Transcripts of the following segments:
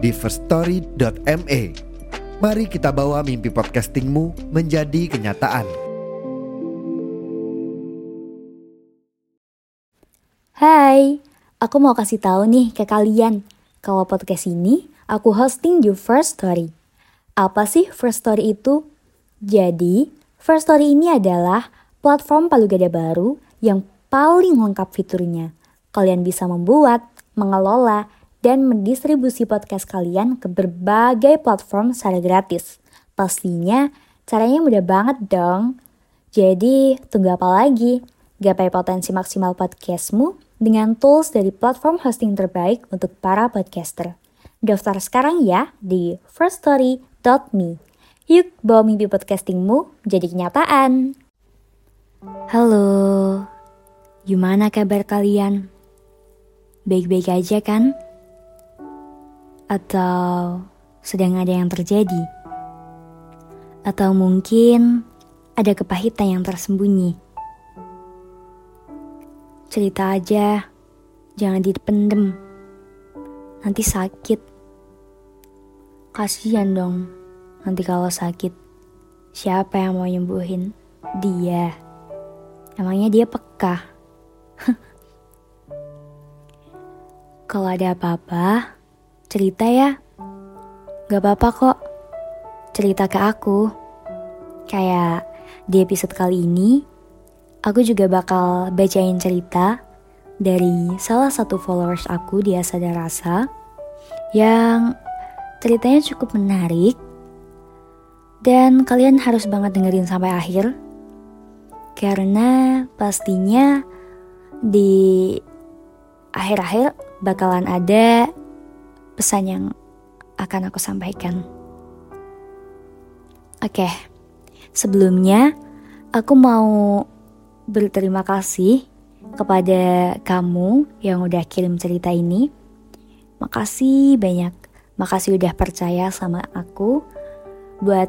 di firststory.me. Mari kita bawa mimpi podcastingmu menjadi kenyataan. Hai, aku mau kasih tahu nih ke kalian kalau podcast ini aku hosting di First Story. Apa sih First Story itu? Jadi, First Story ini adalah platform palu gada baru yang paling lengkap fiturnya. Kalian bisa membuat, mengelola, dan mendistribusi podcast kalian ke berbagai platform secara gratis. Pastinya caranya mudah banget dong. Jadi, tunggu apa lagi? Gapai potensi maksimal podcastmu dengan tools dari platform hosting terbaik untuk para podcaster. Daftar sekarang ya di firststory.me. Yuk bawa mimpi podcastingmu jadi kenyataan. Halo, gimana kabar kalian? Baik-baik aja kan? Atau sedang ada yang terjadi? Atau mungkin ada kepahitan yang tersembunyi? Cerita aja, jangan dipendem. Nanti sakit. Kasihan dong, nanti kalau sakit. Siapa yang mau nyembuhin? Dia. Emangnya dia peka? kalau ada apa-apa, cerita ya. Gak apa-apa kok. Cerita ke aku. Kayak di episode kali ini, aku juga bakal bacain cerita dari salah satu followers aku di Asada Rasa yang ceritanya cukup menarik dan kalian harus banget dengerin sampai akhir karena pastinya di akhir-akhir bakalan ada pesan yang akan aku sampaikan. Oke, sebelumnya aku mau berterima kasih kepada kamu yang udah kirim cerita ini. Makasih banyak, makasih udah percaya sama aku buat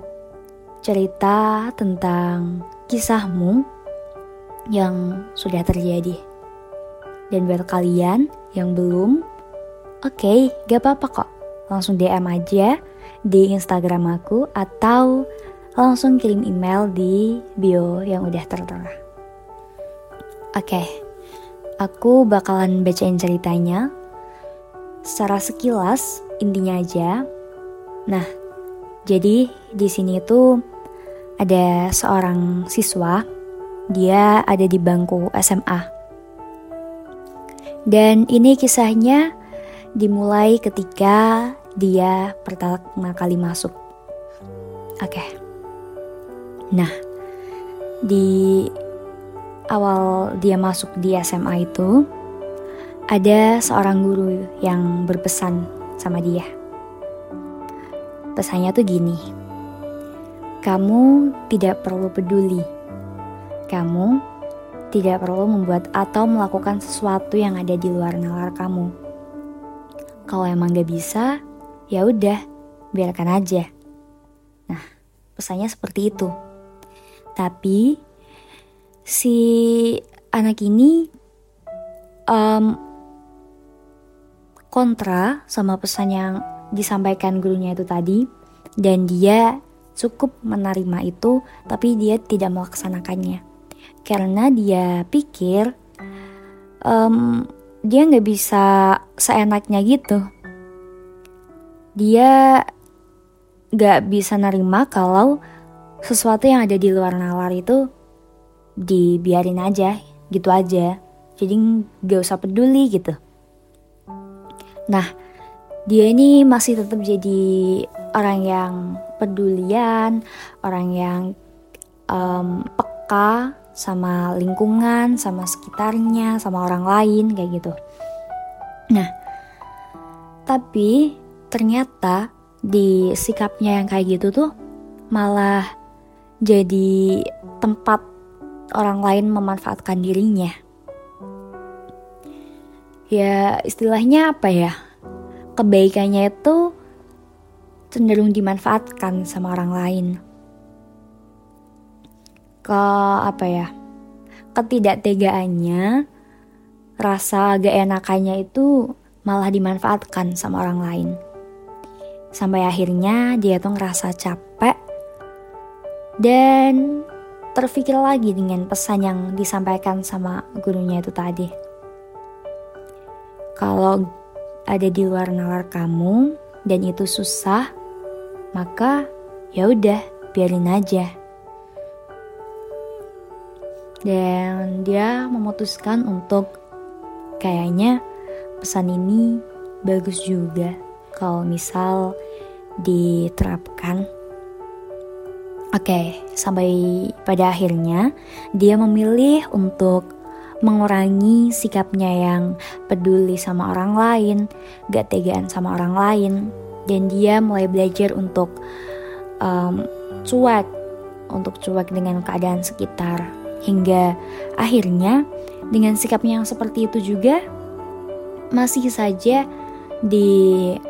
cerita tentang kisahmu yang sudah terjadi. Dan buat kalian yang belum, oke, okay, gak apa-apa kok. Langsung DM aja di Instagram aku atau langsung kirim email di bio yang udah tertera. Oke, okay, aku bakalan bacain ceritanya secara sekilas intinya aja. Nah, jadi di sini tuh ada seorang siswa, dia ada di bangku SMA dan ini kisahnya dimulai ketika dia pertama kali masuk. Oke. Okay. Nah, di awal dia masuk di SMA itu ada seorang guru yang berpesan sama dia. Pesannya tuh gini. Kamu tidak perlu peduli. Kamu tidak perlu membuat atau melakukan sesuatu yang ada di luar nalar kamu. Kalau emang gak bisa, ya udah, biarkan aja. Nah, pesannya seperti itu. Tapi si anak ini um, kontra sama pesan yang disampaikan gurunya itu tadi, dan dia cukup menerima itu, tapi dia tidak melaksanakannya karena dia pikir um, dia nggak bisa seenaknya gitu. Dia nggak bisa nerima kalau sesuatu yang ada di luar nalar itu dibiarin aja, gitu aja. Jadi nggak usah peduli gitu. Nah, dia ini masih tetap jadi orang yang pedulian, orang yang um, peka sama lingkungan, sama sekitarnya, sama orang lain kayak gitu. Nah, tapi ternyata di sikapnya yang kayak gitu tuh malah jadi tempat orang lain memanfaatkan dirinya. Ya istilahnya apa ya? Kebaikannya itu cenderung dimanfaatkan sama orang lain. Ke apa ya? Ketidaktegaannya, rasa gak enakannya itu malah dimanfaatkan sama orang lain. Sampai akhirnya dia tuh ngerasa capek dan terpikir lagi dengan pesan yang disampaikan sama gurunya itu tadi. Kalau ada di luar nalar kamu dan itu susah, maka ya udah biarin aja. Dan dia memutuskan untuk kayaknya pesan ini bagus juga kalau misal diterapkan. Oke, sampai pada akhirnya dia memilih untuk mengurangi sikapnya yang peduli sama orang lain, gak tegaan sama orang lain, dan dia mulai belajar untuk um, cuek, untuk cuek dengan keadaan sekitar, hingga akhirnya dengan sikapnya yang seperti itu juga masih saja dianggap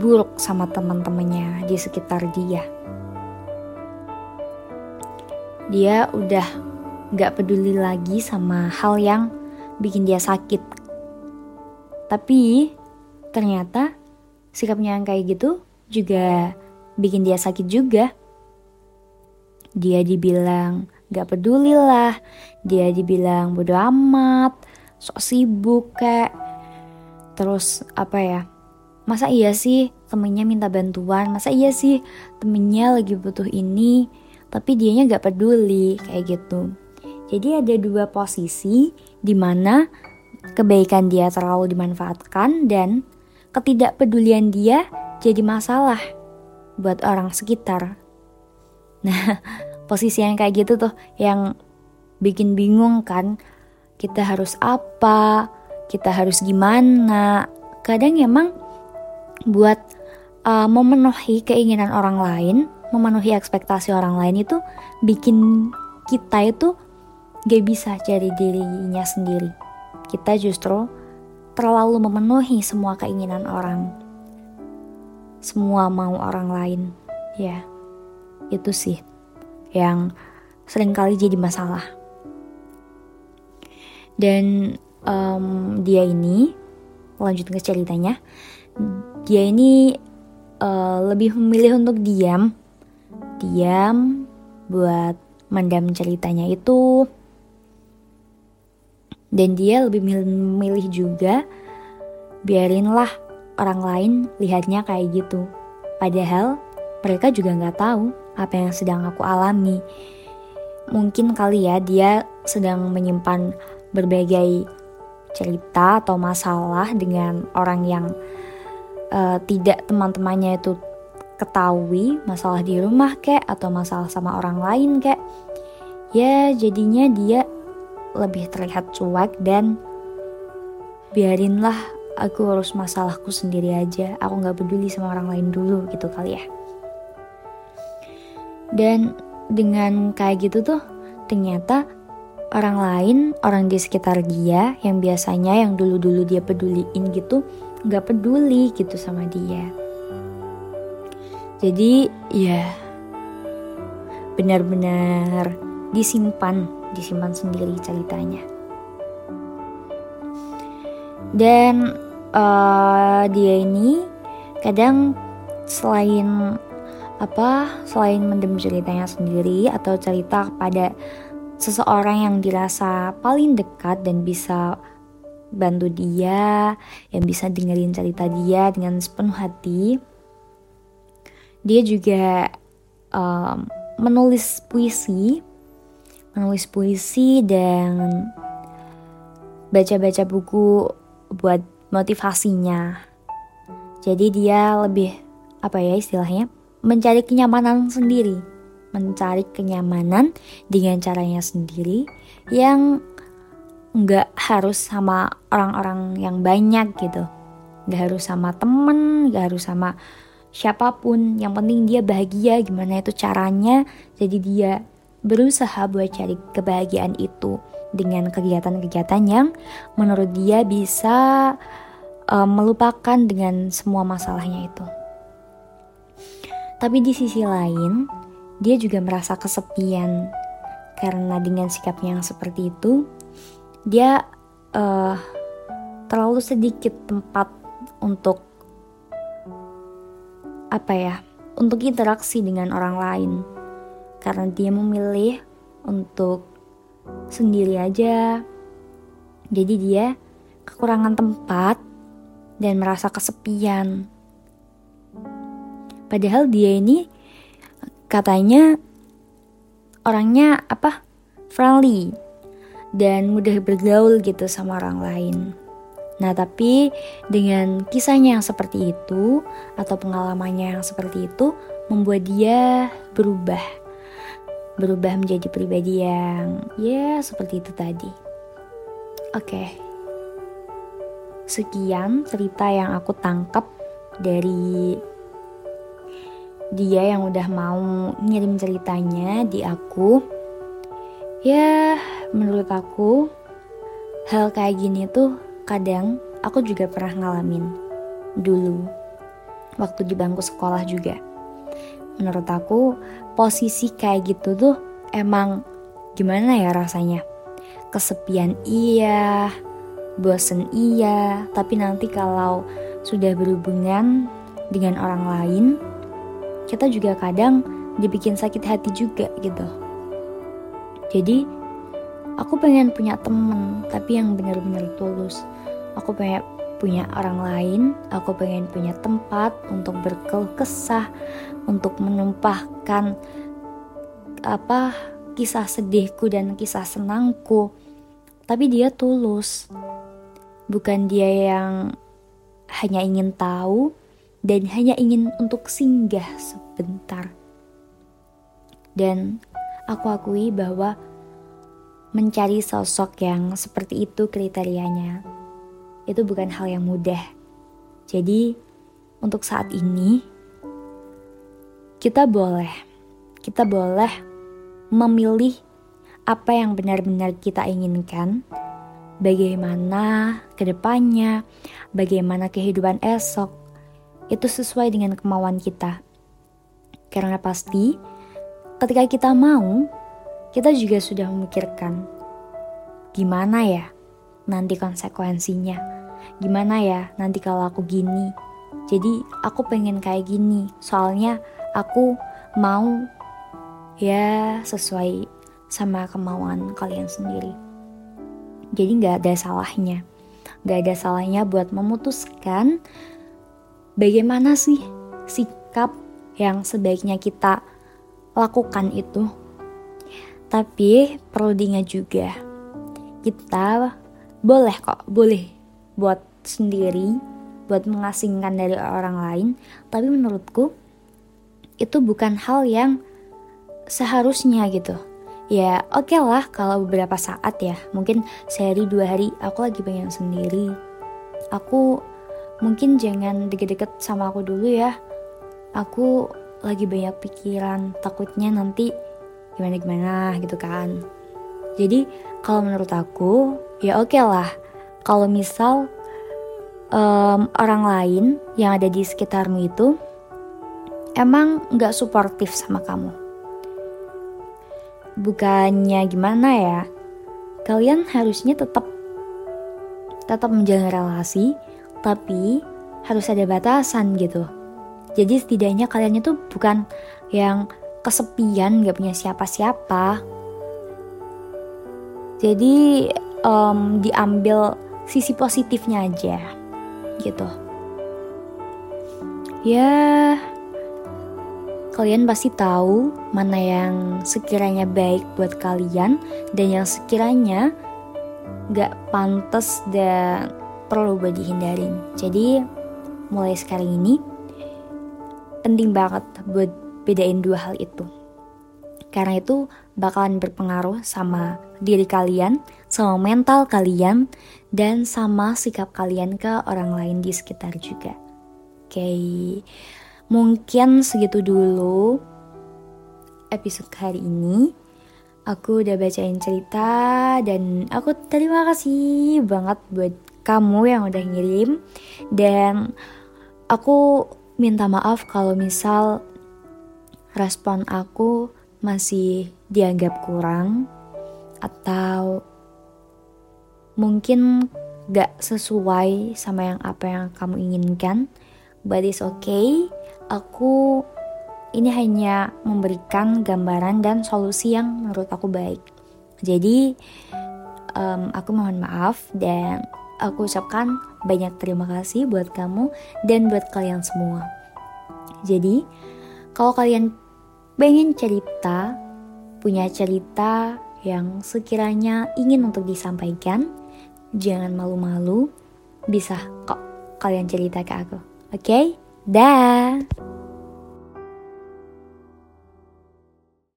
buruk sama teman-temannya di sekitar dia dia udah gak peduli lagi sama hal yang bikin dia sakit. Tapi ternyata sikapnya yang kayak gitu juga bikin dia sakit juga. Dia dibilang gak peduli lah, dia dibilang bodo amat, sok sibuk kayak. Terus apa ya, masa iya sih temennya minta bantuan, masa iya sih temennya lagi butuh ini, tapi dianya gak peduli kayak gitu. Jadi ada dua posisi di mana kebaikan dia terlalu dimanfaatkan dan ketidakpedulian dia jadi masalah buat orang sekitar. Nah, posisi yang kayak gitu tuh yang bikin bingung kan. Kita harus apa? Kita harus gimana? Kadang emang buat uh, memenuhi keinginan orang lain memenuhi ekspektasi orang lain itu bikin kita itu gak bisa cari dirinya sendiri. Kita justru terlalu memenuhi semua keinginan orang. Semua mau orang lain. Ya, itu sih yang sering kali jadi masalah. Dan um, dia ini, lanjut ke ceritanya, dia ini uh, lebih memilih untuk diam. Diam buat mendam ceritanya itu. Dan dia lebih memilih juga biarinlah orang lain lihatnya kayak gitu. Padahal mereka juga nggak tahu apa yang sedang aku alami. Mungkin kali ya dia sedang menyimpan berbagai cerita atau masalah dengan orang yang uh, tidak teman-temannya itu ketahui masalah di rumah kek atau masalah sama orang lain kek. Ya jadinya dia lebih terlihat cuek dan biarinlah aku urus masalahku sendiri aja. Aku nggak peduli sama orang lain dulu gitu kali ya dan dengan kayak gitu tuh ternyata orang lain orang di sekitar dia yang biasanya yang dulu-dulu dia peduliin gitu nggak peduli gitu sama dia jadi ya benar-benar disimpan, disimpan sendiri ceritanya. Dan uh, dia ini kadang selain apa selain mendem ceritanya sendiri atau cerita kepada seseorang yang dirasa paling dekat dan bisa bantu dia, yang bisa dengerin cerita dia dengan sepenuh hati, dia juga um, menulis puisi menulis puisi dan baca-baca buku buat motivasinya. Jadi dia lebih apa ya istilahnya mencari kenyamanan sendiri mencari kenyamanan dengan caranya sendiri yang nggak harus sama orang-orang yang banyak gitu Gak harus sama temen, gak harus sama siapa pun. Yang penting dia bahagia, gimana itu caranya. Jadi dia berusaha buat cari kebahagiaan itu dengan kegiatan-kegiatan yang menurut dia bisa uh, melupakan dengan semua masalahnya itu. Tapi di sisi lain, dia juga merasa kesepian karena dengan sikapnya yang seperti itu, dia uh, terlalu sedikit tempat untuk apa ya, untuk interaksi dengan orang lain. Karena dia memilih untuk sendiri aja. Jadi dia kekurangan tempat dan merasa kesepian. Padahal dia ini katanya orangnya apa? friendly dan mudah bergaul gitu sama orang lain. Nah, tapi dengan kisahnya yang seperti itu atau pengalamannya yang seperti itu membuat dia berubah. Berubah menjadi pribadi yang ya seperti itu tadi. Oke. Okay. Sekian cerita yang aku tangkap dari dia yang udah mau ngirim ceritanya di aku. Ya, menurut aku hal kayak gini tuh kadang aku juga pernah ngalamin dulu waktu di bangku sekolah juga. Menurut aku posisi kayak gitu tuh emang gimana ya rasanya? Kesepian iya, bosen iya, tapi nanti kalau sudah berhubungan dengan orang lain, kita juga kadang dibikin sakit hati juga gitu. Jadi aku pengen punya temen tapi yang benar-benar tulus. Aku pengen punya orang lain, aku pengen punya tempat untuk berkeluh kesah, untuk menumpahkan apa kisah sedihku dan kisah senangku. Tapi dia tulus. Bukan dia yang hanya ingin tahu, dan hanya ingin untuk singgah sebentar. Dan aku akui bahwa mencari sosok yang seperti itu kriterianya itu bukan hal yang mudah. Jadi, untuk saat ini kita boleh kita boleh memilih apa yang benar-benar kita inginkan, bagaimana ke depannya, bagaimana kehidupan esok, itu sesuai dengan kemauan kita. Karena pasti ketika kita mau, kita juga sudah memikirkan gimana ya nanti konsekuensinya. Gimana ya nanti kalau aku gini. Jadi aku pengen kayak gini. Soalnya aku mau ya sesuai sama kemauan kalian sendiri. Jadi nggak ada salahnya. Gak ada salahnya buat memutuskan bagaimana sih sikap yang sebaiknya kita lakukan itu. Tapi perlu diingat juga, kita boleh kok, boleh buat sendiri, buat mengasingkan dari orang lain. Tapi menurutku itu bukan hal yang seharusnya gitu. Ya oke okay lah kalau beberapa saat ya, mungkin sehari dua hari aku lagi pengen sendiri. Aku mungkin jangan deket-deket sama aku dulu ya. Aku lagi banyak pikiran, takutnya nanti gimana-gimana gitu kan. Jadi kalau menurut aku ya oke okay lah. Kalau misal um, orang lain yang ada di sekitarmu itu emang nggak suportif sama kamu. Bukannya gimana ya, kalian harusnya tetap tetap menjalin relasi tapi harus ada batasan gitu. Jadi setidaknya kalian itu bukan yang kesepian gak punya siapa-siapa. Jadi um, diambil sisi positifnya aja gitu. Ya, kalian pasti tahu mana yang sekiranya baik buat kalian dan yang sekiranya gak pantas dan perlu buat dihindarin. Jadi mulai sekarang ini penting banget buat bedain dua hal itu. Karena itu bakalan berpengaruh sama diri kalian, sama mental kalian, dan sama sikap kalian ke orang lain di sekitar juga. Oke, mungkin segitu dulu episode hari ini. Aku udah bacain cerita dan aku terima kasih banget buat kamu yang udah ngirim dan aku minta maaf kalau misal respon aku masih dianggap kurang atau mungkin gak sesuai sama yang apa yang kamu inginkan. But it's okay. Aku ini hanya memberikan gambaran dan solusi yang menurut aku baik. Jadi um, aku mohon maaf dan aku ucapkan banyak terima kasih buat kamu dan buat kalian semua jadi kalau kalian pengen cerita, punya cerita yang sekiranya ingin untuk disampaikan, jangan malu-malu, bisa kok kalian cerita ke aku. Oke? Okay? Dah.